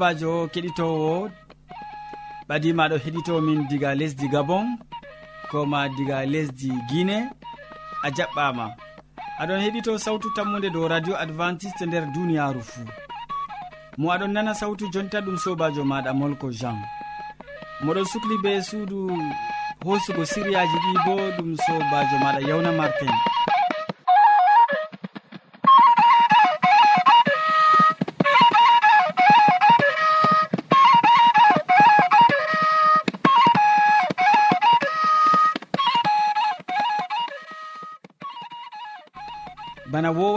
sobajo keɗitowo ɓadimaɗo heɗitomin diga lesdi gabon koma diga lesdi guine a jaɓɓama. Aɗon heɗito sawtu tammude dow radio adventiste nder duniyaru fuu. Mo aɗon nana sawtu jonta ɗum sobajo maɗa molko jean. Moɗon sukli be suudu hosugo siriyaji ɗi bo ɗum sobajo maɗa yawna martin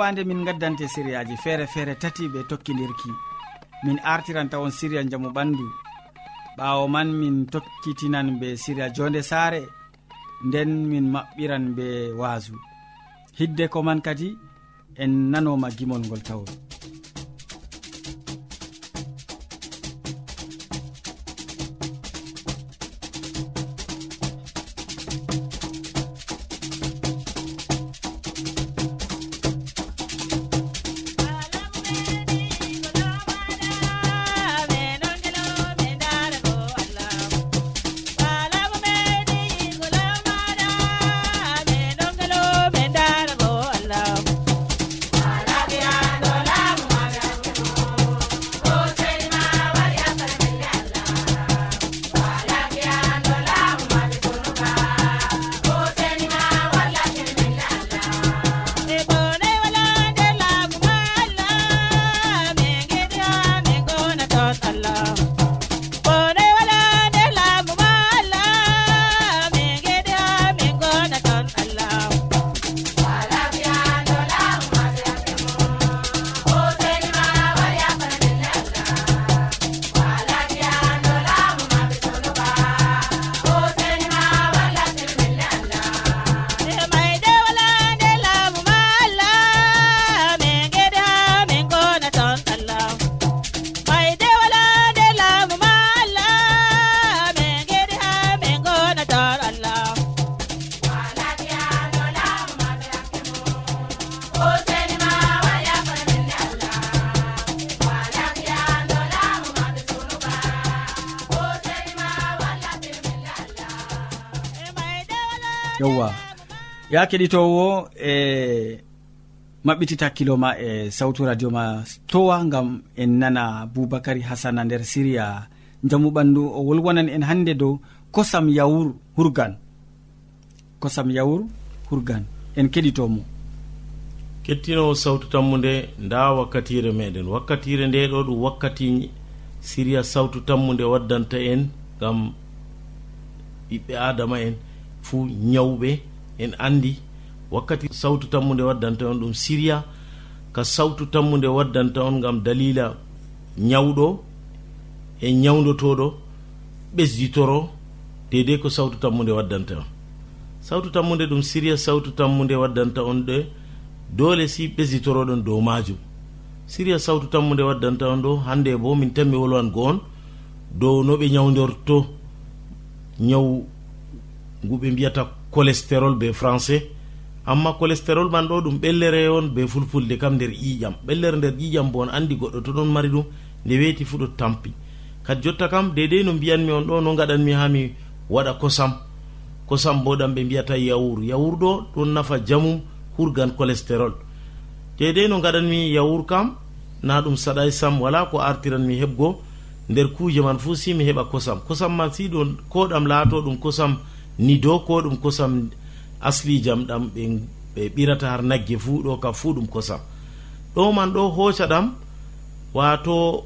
wande min gaddante siriyaji feere feere tati ɓe tokkidirki min artiranta on siriya jamu ɓandu. Ɓawo man min tokkitinan be siriya jonde saare nden min maɓɓiran be waasu. Hidde ko man kadi en nanoma gimol ngol tawol ya keɗitowo e maɓɓitita hakkilo ma e sawtu radio ma towa gam en nana boubacary hasana nder siriya jamu ɓandu o wolwonan en hande dow kosam yawur hurgan. Kosam yawur hurgan en keɗitomo. Kettinowo sawtu tammu nde nda wakkatire meɗen. Wakkatire nde ɗo ɗum wakkati siriya sawtu tammu nde waddanta en gam ɓiɓɓe adama en fuu ñawɓe en andi wakkati sawtu tammude waddanta on ɗum siriya ka sawtu tammude waddanta on gam dalila ñawɗo e ñawdotoɗo ɓesditoro dedei ko sawtu tammude waddanta on. Sawtu tammude ɗum siriya sawtu tammude waddanta on ɗe doole si ɓesditoroɗon dow majum siriya sawtu tammude waddanta on ɗo hande bo min tanmi wolwan goon dow no ɓe ñawdorto ñaw nguɓe mbiyata cholestérol be français. Amma cholestérol man ɗo ɗum ɓellere on be fulfulde kam nder ƴiƴam. Ɓellere nder ƴiƴam bo on andi goɗɗo to ɗon mari ɗum nde weeti fuu ɗo tampi. Kadi jotta kam dedei no mbiyanmi on ɗo no gaɗanmi ha mi waɗa kosam. Kosam bo ɗam ɓe mbiyata yawur. Yawur ɗo ɗon nafa jamum hurgan cholestérol dedei no gaɗanmi yawur kam na ɗum saɗay sam wala ko artiranmi heɓgo. Nder kuuje man fuu si mi heɓa kosam. Kosam man si ɗo ko ɗam laato ɗum kosam ni dow ko ɗum kosam asli jam ɗam ɓe ɓirata har nagge fuu ɗo kam fuu ɗum kosam. Ɗo man ɗo hoca ɗam wato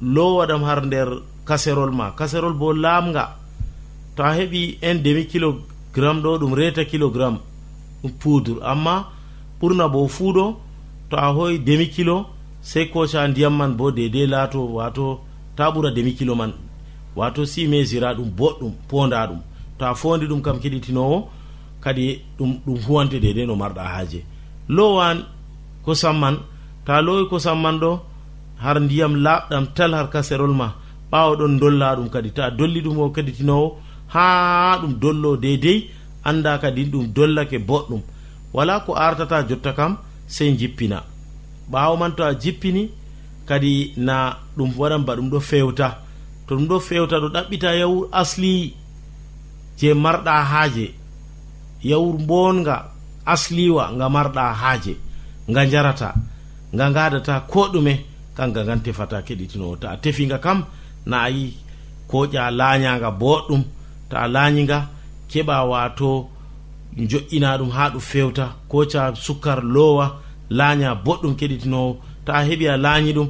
lowa ɗam har nder kaserol ma. Kaserol bo lamga to a heɓi un demi kilogramme ɗo ɗum reta kilogramme ɗum poudre amma ɓurna bo fuu ɗo to a hoyi demi kilo sey koca ndiyam man bo dedei laato wato ta ɓura demi kilo man. Wato si mesira ɗum boɗɗum ponda ɗum. to a fondi ɗum kam keɗitinowo kadi ɗum ɗum huwante dede no marɗa haaje. Lowan kosam man ta lowi kosam man ɗo har ndiyam laaɓɗam tal har kaserol ma ɓawo ɗon dolla ɗum kadi. Ta dolli ɗum o keɗitinowo ha ɗum dollo deydey anda kadi ɗum dollake boɗɗum. Wala ko artata jotta kam sey jippina. Ɓawo man to a jippini kadi na ɗum waɗan ba ɗum ɗo fewta. To ɗum ɗo fewta ɗo ɗaɓɓita yawu asli. je marɗa haaje. Yawur mbonga asliwa nga marɗa haaje nga jarata nga gadata ko ɗume kanga ngan tefata keɗitinowo. Ta a tefinga kam na ayi koƴa laañaga boɗɗum ta a laañiga keɓa wato joƴƴina ɗum ha ɗum fewta koca sukkar lowa laaña boɗɗum keɗitinowo. Ta a heeɓi a laañi ɗum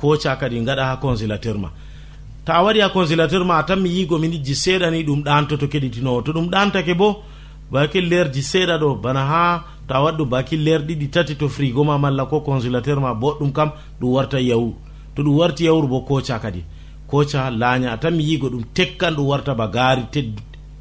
koca kadi gaɗa ha consulateur ma ta a waɗi ha consilateur ma a tan mi yigomin ijji seeɗani ɗum ɗantoto keɗitinowo to ɗum ɗantake bo bakillerji seeɗa ɗo bana ha to a waɗɗo bakiller ɗiɗi tati to frigo ma malla ko consilateur ma boɗɗum kam ɗum warta yawur to ɗum warti yawur bo koca kadi. Koca laaña a tan mi yigo ɗum tekkan ɗum warta ba gaari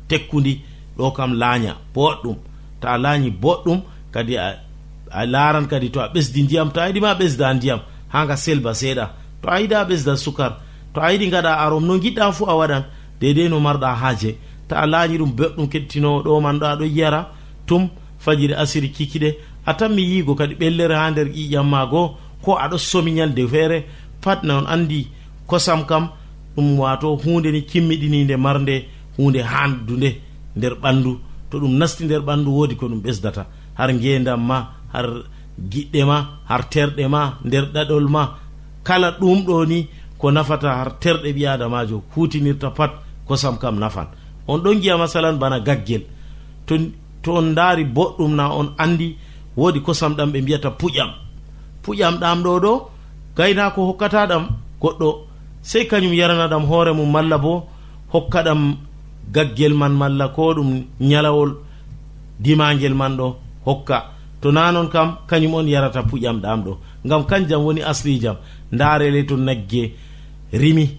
tekkudi ɗo kam laaña boɗɗum. Ta a laañi boɗɗum kadi a laran kadi to a ɓesdi ndiyam to a yiɗima ɓesda ndiyam ha nga selba seeɗa. To a yiɗa ɓesda sukar to a yiɗi gaɗa arom no giɗɗa fuu a waɗan deidei no marɗa haaje. Ta a laani ɗum beɗɗum kettinowo ɗo man ɗo aɗo yiyara tum fajiri asiri kikiɗe. A tan mi yiigo kadi ɓellere ha nder ƴiƴam ma goo ko aɗo somi ñalde feere. Pat na on andi kosam kam ɗum wato hunde ni kimmiɗininde marde hunde handude nder ɓandu to ɗum nasti nder ɓandu woodi ko ɗum ɓesdata. Har ngendam ma har giɗɗe ma har terɗe ma nder ɗaɗol ma. Kala ɗum ɗo ni ko nafata har terɗe ɓi adamajo hutinirta pat kosam kam nafan. On ɗon giya masalan bana gaggel. To to on daari boɗɗum na on andi woodi kosam ɗam ɓe mbiyata puƴam. Puƴam ɗam ɗo ɗo gaynako hokkata ɗam goɗɗo sey kañum yarana ɗam hoore mum malla bo hokka ɗam gaggel man malla ko ɗum ñalawol dimagel man ɗo hokka. To na noon kam kañum on yarata puƴam ɗam ɗo. Ngam kanjam woni asli jam ndaarele to nagge rimi.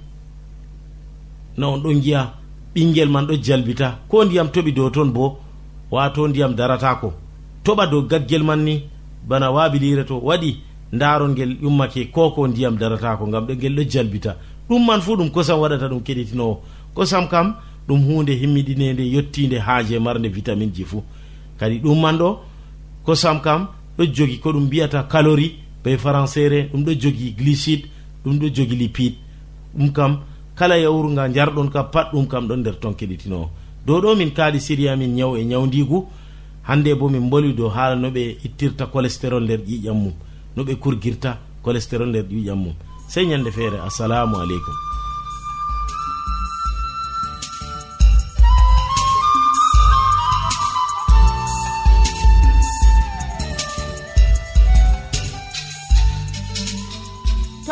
Na on ɗon giya ɓinguel man ɗo jalbita. Ko ndiyam toɓi dow toon bo wato ndiyam daratako toɓa dow gaggel man ni bana wabilire to waɗi ndaron ngel yummake koko ndiyam daratako ngam ɗo ngel ɗo jalbita. Ɗum man fu ɗum kosam waɗata ɗum keɗitinowo. Kosam kam ɗum hunde himmiɗinede yettide haaje marde vitamine ji fuu. Kadi ɗum man ɗo kosam kam ɗo jogi ko ɗum mbiyata calori be françaire ɗum ɗo jogi glycide ɗum ɗo jogi lipide. ɗum kam kala yawru nga jarɗon kam pat ɗum kam ɗon nder ton keɗitinowo dow ɗo min kaali siriya min ñaw e ñawdigu hande bo min mboli dow haala no ɓe ittirta colestérol nder ƴiƴam mum no ɓe kurgirta colestérol nder ƴiƴam mum. Sey ñande feere assalamu aleykum.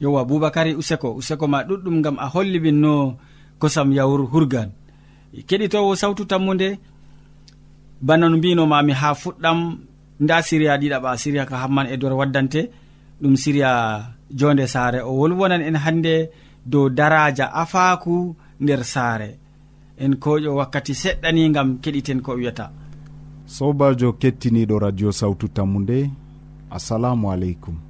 yowa boubacary useko. Useko ma ɗuɗɗum gam a holli min no kosam yawru hurgan. Keɗitowo sawtu tammude bana no mbinomami ha fuɗɗam nda siriya ɗiɗaɓa siriya ka hamman e dor waddante ɗum siriya jonde saare. O wolwonan en hande dow daraja afaku nder saare. En koƴo wakkati seɗɗani gam keɗiten ko wiyata. Sobajo kettiniɗo radio sawtu tammu nde assalamu aleykum.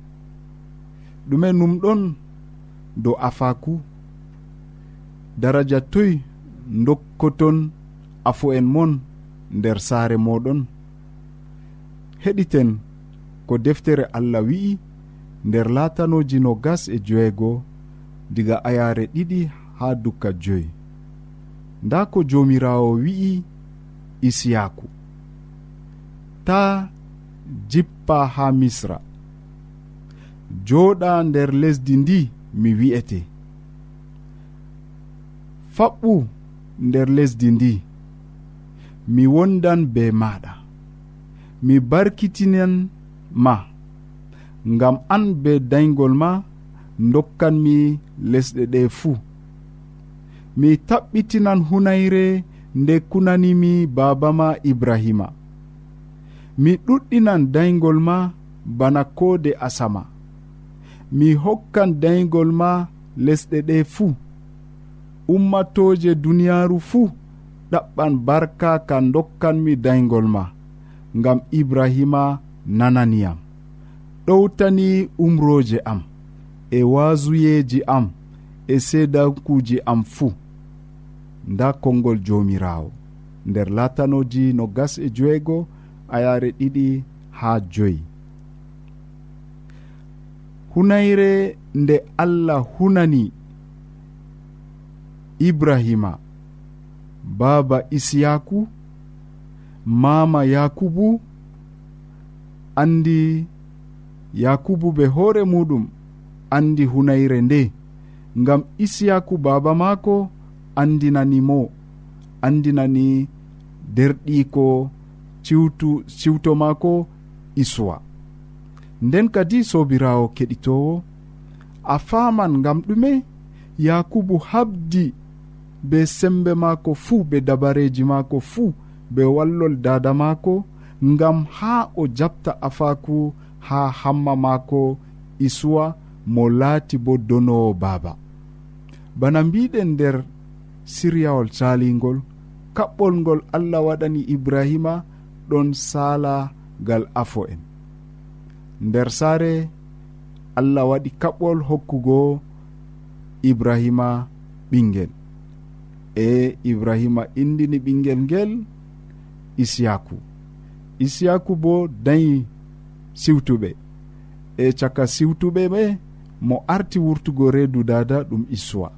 ɗume numɗon dow afaku. Daraja toy dokkoton afo en mon nder saare moɗon. Heɗiten ko deftere allah wi'i nder latanoji no gas e joeego diga ayare ɗiɗi ha dukka joyi. Nda ko jomirawo wi'i isiyaku ta jippa ha misra. jooɗa nder lesdi ndi mi wi'ete. Faɓɓu nder lesdi ndi mi wondan be maɗa mi barkitinan ma ngam an be daygol ma dokkanmi lesɗe ɗe fuu mi taɓɓitinan hunayre nde kunanimi baaba ma ibrahima. Mi ɗuɗɗinan daygol ma bana koode asama. mi hokkan daygol ma lesɗe ɗe fuu ummatoje duniyaaru fuu ɗaɓɓan barka ka dokkanmi daygol ma ngam ibrahima nananiyam. Ɗowtani umroje am e waasuyeji am e seedankuji am fuu nda konngol joomirawo nder latanoji no gas e joeego ayare ɗiɗi ha joyi. hunayre nde allah hunani. Ibrahima baaba isiyaku mama yakubu andi yakubu be hoore muɗum andi hunayre nde. Ngam isiyaku baaba maako andinani mo andinani derɗiko ciwtu ciwto maako iswa. nden kadi sobirawo keɗitowo. A faman ngam ɗume yakubu habdi be sembe maako fuu be dabareji maako fuu be wallol dada maako ngam ha o jabta afaku ha hamma maako isuwa mo laati bo donowo baaba. Bana mbiɗen nder siryawol salingol kaɓɓol ngol allah waɗani ibrahima ɗon sala gal afo en. nder saare allah waɗi kaɓɓol hokkugo ibrahima ɓingel e ibrahima indini ɓingel ngel isiyaku isiyaku bo dañi siwtuɓe. E caka siwtuɓe ɓe mo arti wurtugo reedu dada ɗum issuwa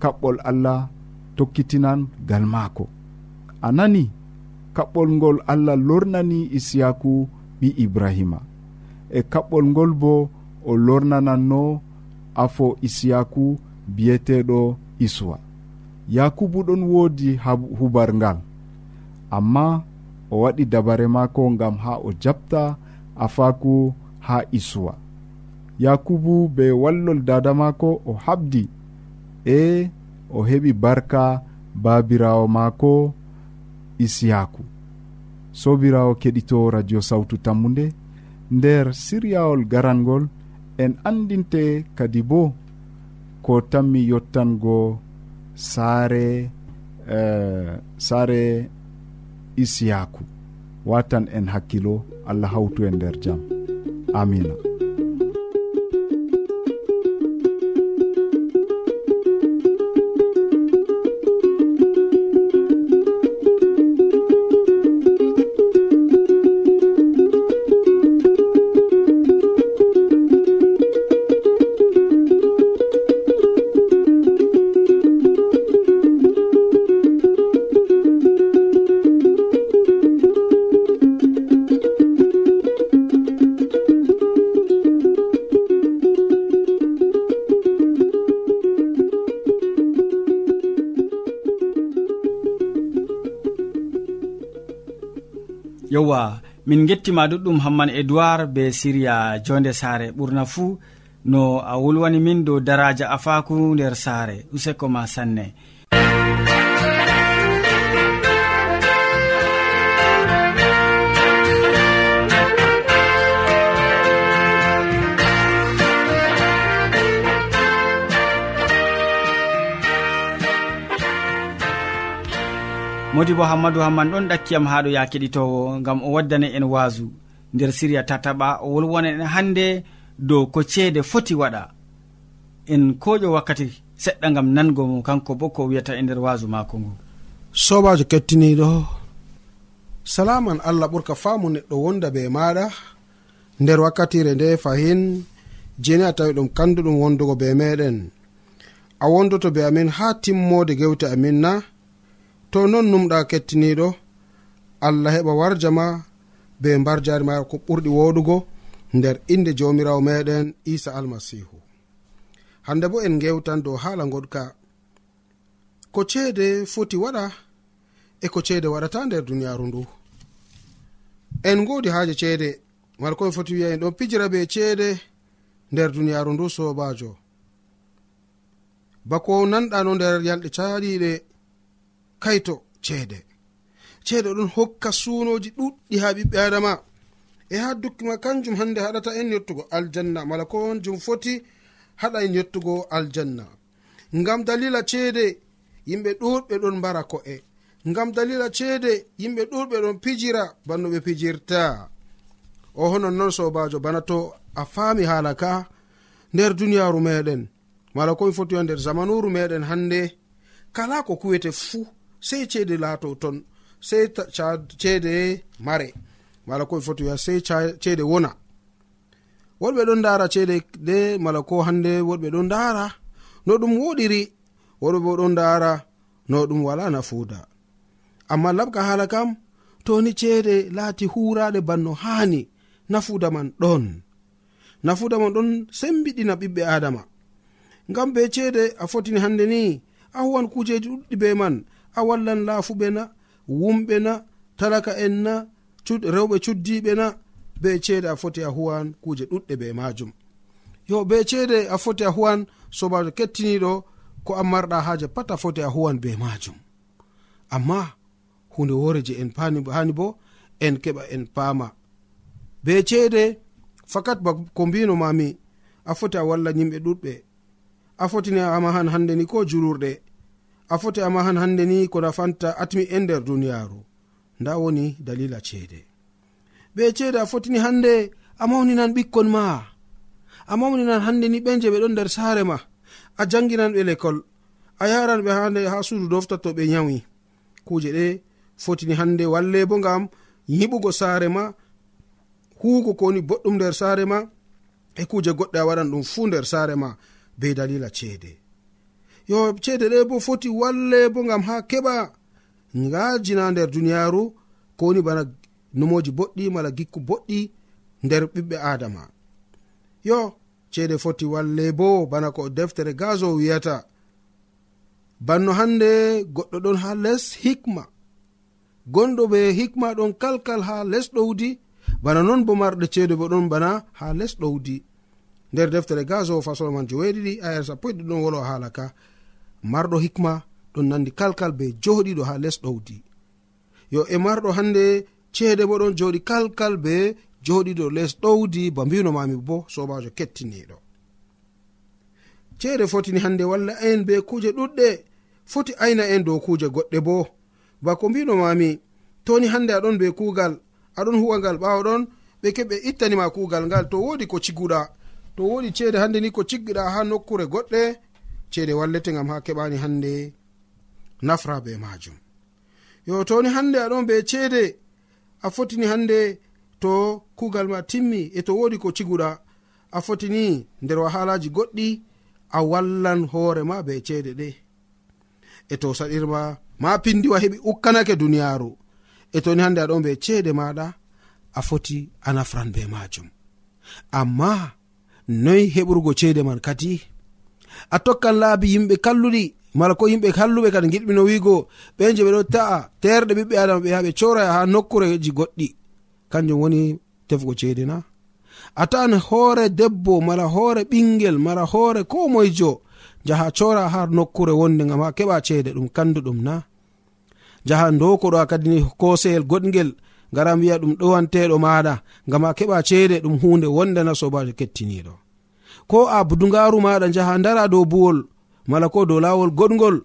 kaɓɓol allah tokkitinan gal maako. A nani kaɓɓol ngol allah lornani isiyaku ɓi ibrahima. e kaɓɓol ngol bo o lornananno afo isiyaku biyeteɗo isuwa. Yakubu ɗon woodi hubar ngal amma o waɗi dabare maako ngam ha o jaɓta afaku ha isuwa. Yakubu be wallol dada maako o habdi e o heɓi barka babirawo maako isiyaku. Sobirawo keɗito radio sawtu tammu nde nder siryawol garangol en andinte kadi bo ko tanmi yottango saare uh, saare isiyaku watan en hakkilo allah hawtu e nder jam. Amina. min gettima ɗuɗɗum hamman edoird be siriya jonde saare. Ɓurna fuu no a wolwani min dow daraja afaku nder saare. Useko ma sanne. modi bo hammadou hamman ɗon ɗakkiyam haɗo ya keɗitowo gam o waddane en wasu nder siriya tataɓa o wolwona en hande dow ko ceede foti waɗa. En koƴo wakkati seɗɗa gam nango mo kanko bo ko wiyata e nder wasu mako ngo. Sobajo kettiniɗo salaman allah ɓurka faamu neɗɗo wonda be maɗa nder wakkatire nde fahin jeni a tawi ɗum kanduɗum wondugo be meɗen a wondoto be amin ha timmode gewte amin na. to non numɗa kettiniɗo allah heɓa warja ma be mbar jari ma ko ɓurɗi woɗugo nder inde jamirawo meɗen isa almasihu. Hande bo en gewtan dow haala goɗka ko ceede foti waɗa e ko ceede waɗata nder duniyaru ndu. En godi haaje ceede mala komi foti wiya en ɗon pijira be ceede nder duniyaru ndu sobajo bako nanɗa no nder yalɗe caɗiɗe kayto ceede. Ceede ɗon hokka sunoji ɗuɗɗi ha ɓiɓɓe adama e ha dukkima kanjum hande haɗata en yettugo aljanna. Mala ko on jum foti haɗa en yettugo aljanna. Ngam dalila ceede yimɓe ɗuɗɓe ɗon mbara ko'e. Ngam dalila ceede yimɓe ɗuɗɓe ɗon pijira banno ɓe pijirta. O honon noon sobajo bana to a faami hala ka nder duniyaru meɗen mala komi foti wa nder zamanuru meɗen hande kala ko kuwete fuu. sey ceede laato ton sey ceede mare. Mala ko ɓe foti wiya sey ceede wona. Woɗɓe ɗon ndara ceede de mala ko hande woɗɓe ɗon ndara no ɗum woɗiri woɗɓe bo ɗon ndara no ɗum wala nafuuda. Amma laɓka hala kam toni ceede laati huraɗe banno haani nafuuda man ɗon. Nafuuda man ɗon sembiɗina ɓiɓɓe adama ngam be ceede a fotini hande ni a huwan kujeji ɗuɗɗi be man a wallan laafuɓe na wumɓe na talaka en na rewɓe cuddiɓe na be ceede a foti a huwan kuje ɗuɗɗe be majum yo be ceede a foti a huwan sobajo kettiniɗo ko an marɗa haaje pat a foti a huwan be majum amma hunde wore je en hani bo en keɓa en paama. Be ceede fakat ba ko mbinomami a foti a walla yimɓe ɗuɗɓe. A fotini amahan hande ni ko julurɗe a foti amma han hande ni ko nafanta atmi en nder duniyaru nda woni dalila ceede. Ɓe ceede a fotini hande a mawninan ɓikkon ma. A mawninan hande ni ɓen je ɓe ɗon nder saare ma. A janginan ɓe lekol. A yaran ɓe hande ha suudu dofta to ɓe yawi kuje ɗe fotini hande walle bo ngam yiɓugo saare ma huugo kowoni boɗɗum nder saare ma e kuje goɗɗe a waɗan ɗum fuu nder saare ma be dalila ceede. yo ceede ɗe bo foti walle bo ngam ha keɓa. Ngajina nder duniyaru kowoni bana numoji boɗɗi mala gikku boɗɗi nder ɓiɓɓe adama yo ceede foti walle bo bana ko deftere gazo wiyata. Banno hande goɗɗo ɗon ha les hikma. Gonɗo ɓe hikma ɗon kalkal ha les ɗowdi bana non bo marɗe ceede bo ɗon bana ha les ɗowdi nder deftere gazo gaso fasolman joweeɗiɗi ayar sappo e ɗiɗon wolo haala ka marɗo hikma ɗon nandi kalkal be joɗiɗo ha les ɗowdi. Yo e marɗo hande ceede bo ɗon joɗi kalkal be joɗiɗo les ɗowdi ba mbino mami bo sobajo kettiniɗo ceede fotini hande walla en be kuje ɗuɗɗe foti ayna en dow kuje goɗɗe bo. Ba ko mbino mami toni hande aɗon be kugal aɗon huwangal ɓawo ɗon ɓe keɓe ittanima kugal ngal to wodi ko ciguɗa to wodi ceede hande ni ko ciggiɗa ha nokkure goɗɗe ceede wallete gam ha keɓani hande nafra be majum yo toni hande aɗon be ceede a fotini hande to kugal ma timmi e to wodi ko ciguɗa a fotini nder wahalaji goɗɗi a wallan hoorema be ceede ɗe. E to saɗirma ma pindiwa heɓi ukkanake duniyaru e toni hande aɗon be ceede maɗa a foti a nafran be majum amma noyi heɓurgo ceede man kadi? a tokkan laabi yimɓe kalluɗi mala ko yimɓe halluɓe kadi giɗɓino wiigo ɓen je ɓeɗo ta'a terɗe ɓiɓɓe adama ɓe ha coraya ha nokkureji goɗɗi. Kanjum woni tefgo ceede na. A tawan hoore debbo mala hoore ɓingel mala hoore ko moyjo jaha cora ha nokkure wonde gam ha keɓa ceede ɗum kanduɗum na. Jaha dokoɗo a kadi koseyel goɗgel ngara wiya ɗum ɗowanteɗo maɗa gam a keɓa ceede ɗum hunde wondena sobajo kettiniɗo ko a budungaru maɗa jaha dara dow buwol mala ko dow lawol goɗgol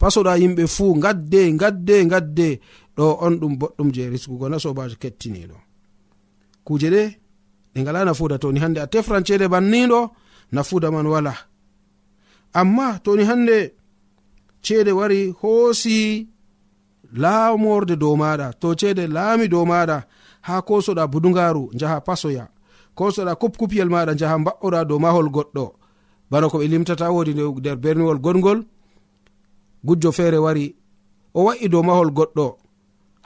pasoɗa yimɓe fuu gadde gadde gadde ɗo on ɗum boɗɗum je riskugo na sobajo kettiniɗo. Kuje ɗe ɗe ngala nafuda toni hande a tefran ceede banniɗo nafuda man wala. Amma toni hande ceede wari hoosi laamorde dow maɗa to ceede laami dow maɗa ha kosoɗa budugaru jaha pasoya kosoɗa kopkupiyel maɗa jaha mba'ora dow mahol goɗɗo. Bana ko ɓe limtata wodi nder berniwol gonngol gujjo feere wari o wa'i dow mahol goɗɗo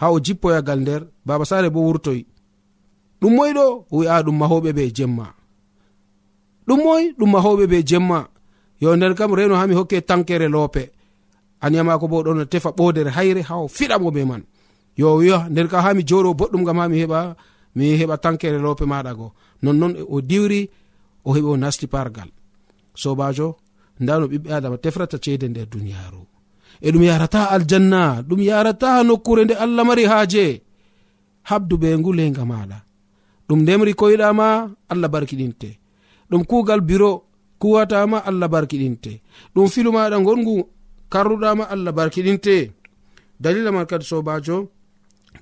ha o jippoyagal nder baba sare bo wurtoy. Ɗum moyɗo o wi'a ɗum mahoɓe be jemma. Ɗum moy ɗum mahoɓe be jemma. Yo nden kam reno hami hokke tankere loope. Aniyamako bo ɗon tefa ɓodere hayre ha o fiɗamo be man. Yo wiya nden kam hami joɗo boɗɗum gam hami heɓa mi heɓa tankere loope maɗa go. Nonnon o diwri o heɓi o nasti pargal. Sobajo nda no ɓiɓɓe adama tefrata ceede nder duniyaru e ɗum yarata aljanna ɗum yarata nokkure nde allah mari haaje. Habdu be ngulenga maɗa. Ɗum ndemri koyɗama allah barkiɗinte. Ɗum kugal biro kuwatama allah barkiɗinte. Ɗum filu maɗa gongu karruɗama allah barkiɗinte. Dalila man kadi sobajo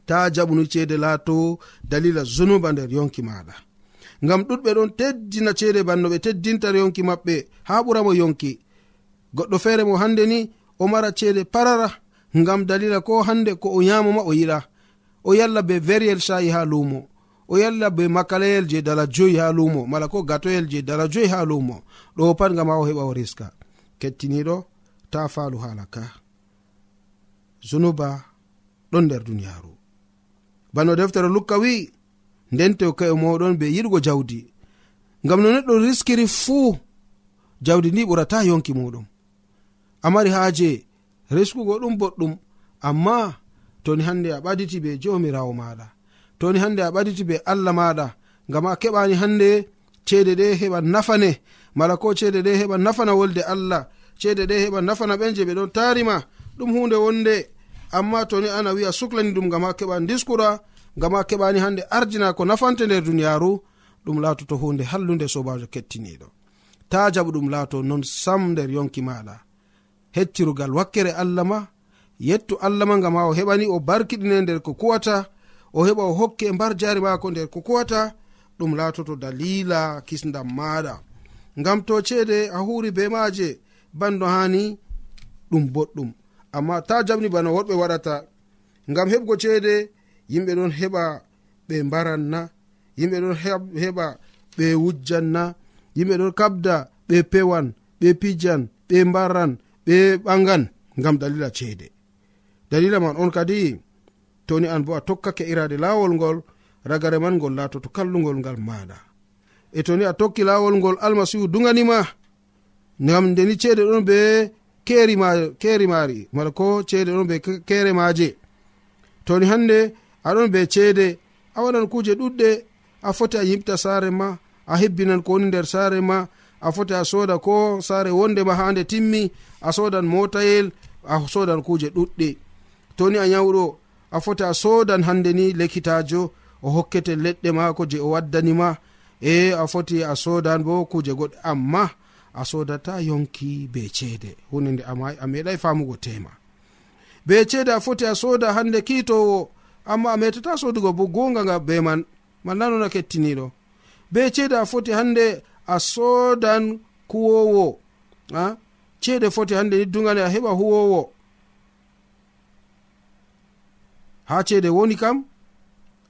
ta jaɓunu ceede laato dalila zunuba nder yonki maɗa ngam ɗuɗɓe ɗon teddina ceede banno ɓe teddinta yonki maɓɓe ha ɓuramo yonki. Goɗɗo feere mo hande ni o mara ceede parara ngam dalila ko hande ko o yamoma o yiɗa. O yalla be veriyel sha'i ha lumo o yalla be makalayel je dala joyi ha lumo mala ko gatoyel je dala joyi ha lumo ɗo pat gam ha o heɓa o riska. Kettiniɗo ta falu hala ka. Zunuba ɗon nder duniyaru bano deftere lukka wi nden tewka'e moɗon be yiɗgo jawdi. Ngam no neɗɗo riskiri fuu jawdi ndi ɓurata yonki muɗum. Amari haaje riskugo ɗum boɗɗum amma toni hande a ɓaditi be jomirawo maɗa toni hande a ɓaditi be allah maɗa ngam a keɓani hande ceede ɗe heɓa nafane. Mala ko ceede ɗe heɓa nafana wolde allah ceede ɗe heɓa nafana ɓen je ɓe ɗon tarima ɗum hunde wonde. amma toni ana wi'a suklani ɗum gam ha keɓa diskura gam ha keɓani hande ardina ko nafante nder duniyaru ɗum laatoto hunde hallude sobajo kettiniɗo. Ta jaɓu ɗum laato non sam nder yonki maɗa. Heccirugal wakkere allah ma yettu allah ma gam ha o heɓani o barkiɗine nder ko kuwata o heɓa o hokke e mbar jari mako nder ko kuwata ɗum laatoto dalila kisdam maɗa. Ngam to ceede a huri be maje bando hani ɗum boɗɗum. amma ta jamni bana woɗɓe waɗata. Ngam heɓgo ceede yimɓe ɗon heɓa ɓe mbaranna yimɓe ɗon heɓa ɓe wujjanna yimɓe ɗon kabda ɓe pewan ɓe pijan ɓe mbaran ɓe ɓangan. Ngam dalila ceede. Dalila man on kadi toni an bo a tokkake irade laawol ngol ragare man ngol laatoto kallugol ngal maɗa e toni a tokki laawol ngol almasihu duganima ngam ndeni ceede ɗon be keri ma mari mala ko ceede ɗon be kere maje toni hande aɗon be ceede a waɗan kuje ɗuɗɗe a foti a yimta saare ma a hebbinan ko woni nder saare ma a foti a soda ko saare wondema ha nde timmi a sodan motayel a sodan kuje ɗuɗɗe. Toni a yawɗo a foti a sodan hande ni lekkitajo o hokkete leɗɗe mako je o waddanima e a foti a sodan bo kuje goɗɗe. Amma a sodata yonki be ceede. Hunde nde a meɗai famugo tema. Be ceede a foti a soda hande kiitowo amma a metata sodugo bo gonga nga be man mallanona kettiniɗo be ceede a foti hande a sodan kuwowo a? Ceede foti hande ni dugane a heɓa huwowo. Ha ceede woni kam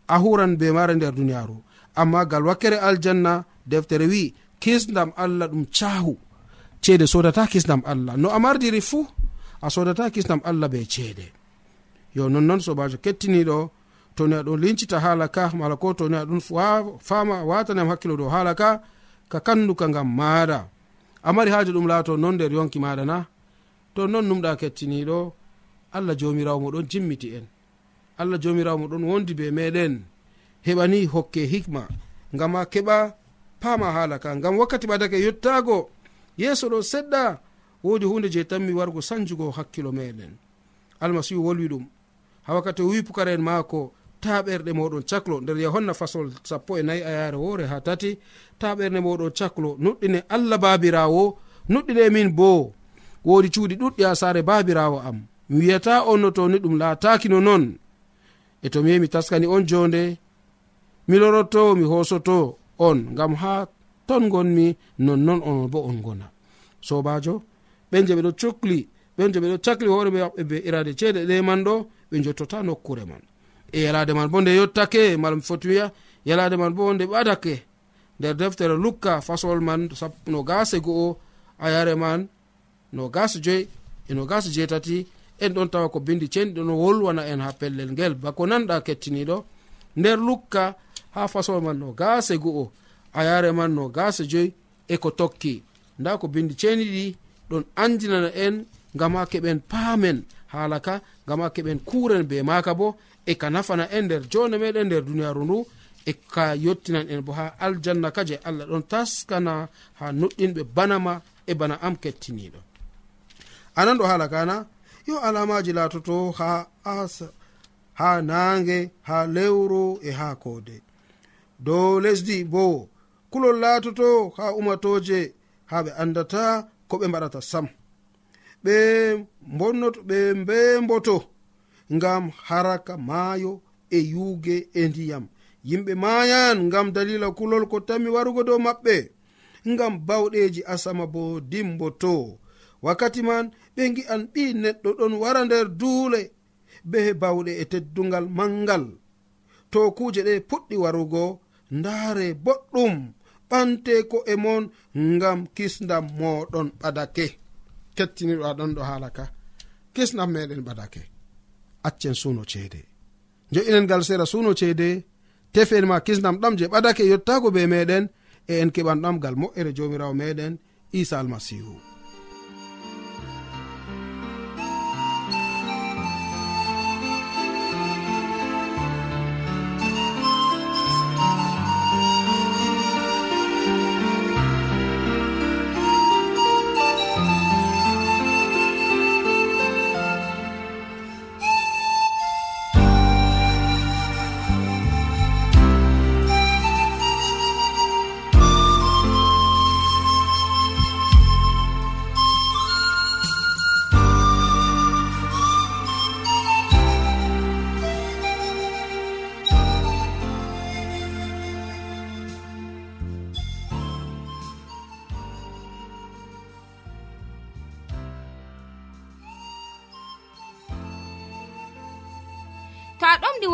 a huran be mare nder duniyaru amma gal wakkere aljanna deftere wi kisdam allah ɗum cahu. Ceede sodata kisdam allah. No amardiri fuu a sodata kisdam allah be ceede. Yo nonnoon sobajo kettiniɗo toni aɗon lincita hala ka mala ko toni aɗon fama watanam hakkilo ɗo hala ka ka kanduka ngam maɗa amari haaji ɗum laato non nder yonki maɗa na to non numɗa kettiniɗo allah jomirawo moɗon jimmiti en. Allah jomirawo moɗon wondi be meɗen. Heɓani hokke hikma ngam a keɓa pama hala ka ngam wakkati ɓadake yettaago yeeso ɗo seɗɗa wodi hunde je tanmi wargo sanjugo hakkilo meɗen. Almasihu wolwi ɗum ha wakkati wi pukara en maako taɓerɗe moɗon caklo nder yohanna fasol sappo e nayi a yaare woore ha tati ta ɓerɗe moɗon caklo nuɗɗine allah babirawo nuɗɗine min bo wodi cuuɗi ɗuɗɗi ha sare babirawo am. Mi wiyata on no toni ɗum laatakino noon e to mi yehi mi taskani on jonde mi loroto mi hosoto on gam ha ton gonmi nonnon on bo on gona sobajo ɓen je ɓeɗo cukli ɓen je ɓeɗo cakli hoore maɓɓe be irade ceede ɗe man ɗo ɓe jottota nokkure man. E yalade man bo nde yottake mala foti wiya yalade man bo nde ɓadake. Nder deftere lukka fasol man no gase go'o a yare man no gase joyi e no gase jeetati en ɗon tawa ko bindi ceni ɗo no wolwana en ha pellel ngel. Bako nanɗa kettiniɗo nder lukka ha fasowo man no gase go'o a yare man no gase joyi e ko tokki. Nda ko bindi ceniɗi ɗon andinana en ngam ha keɓen paamen haala ka ngam ha keɓen kuren be maka bo e ka nafana en nder jone meɗen nder duniyaru ndu e ka yottinan en bo ha aljanna ka je allah ɗon taskana ha nuɗɗinɓe banama e bana am kettiniɗo anan ɗo haala kana yo alamaji latoto ha asa ha naange ha lewru e ha koode. Dow lesdi bo kulol laatoto ha umatoje ha ɓe andata ko ɓe mbaɗata sam. Ɓe bonnoto ɓe mbemboto ngam haraka maayo e yuuge e ndiyam. Yimɓe mayan ngam dalila kulol ko tami warugo dow maɓɓe ngam bawɗeji asama bo dimboto. Wakkati man ɓe gi'an ɓi neɗɗo ɗon wara nder duule. be bawɗe e teddungal mangal. To kuje ɗe puɗɗi warugo ndaare boɗɗum ɓante ko e mon ngam kisdam moɗon ɓadake. Kettiniɗo ɗon ɗo haala ka. Kisdam meɗen ɓadake. Accen suno ceede. Jo'inen ngal sera suno ceede tefen ma kisdam ɗam je ɓadake yottago be meɗen e en keɓan ɗam gal moƴƴere jomirawo meɗen isa almasihu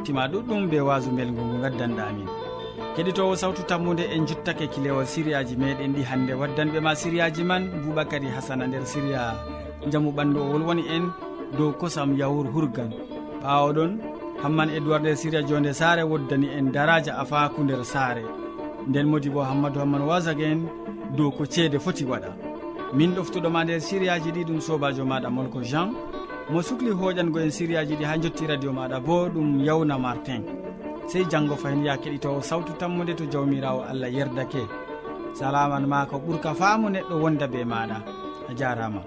gettima ɗuɗɗum be wasu bel ngu ngu gaddanɗa amin. Keɗitowo sawtu tammude en juttake kilewol siriyaji meɗen ɗi hande waddanɓe ma siriyaji man boubacary hasana nder siriya jaamu ɓandu o wolwoni en dow kosam yawur hurgan. Ɓawoɗon hamman edoird nder siriya jonde saare woddani en daraja afaku nder saare. Nden modi bo hammadou hamman wasag en dow ko ceede foti waɗa. Min ɗoftuɗoma nder siriyaji ɗi ɗum sobajo maɗa molko jean. mo sukli hoƴango en sériyaji ɗi ha jotti radio maɗa bo ɗum yawna martin. Sey janggo fayin ya keɗitowo sawtu tammude to jawmirawo allah yerdake. Salaman ma ko ɓuurka faamu neɗɗo wonda be maɗa. A jarama.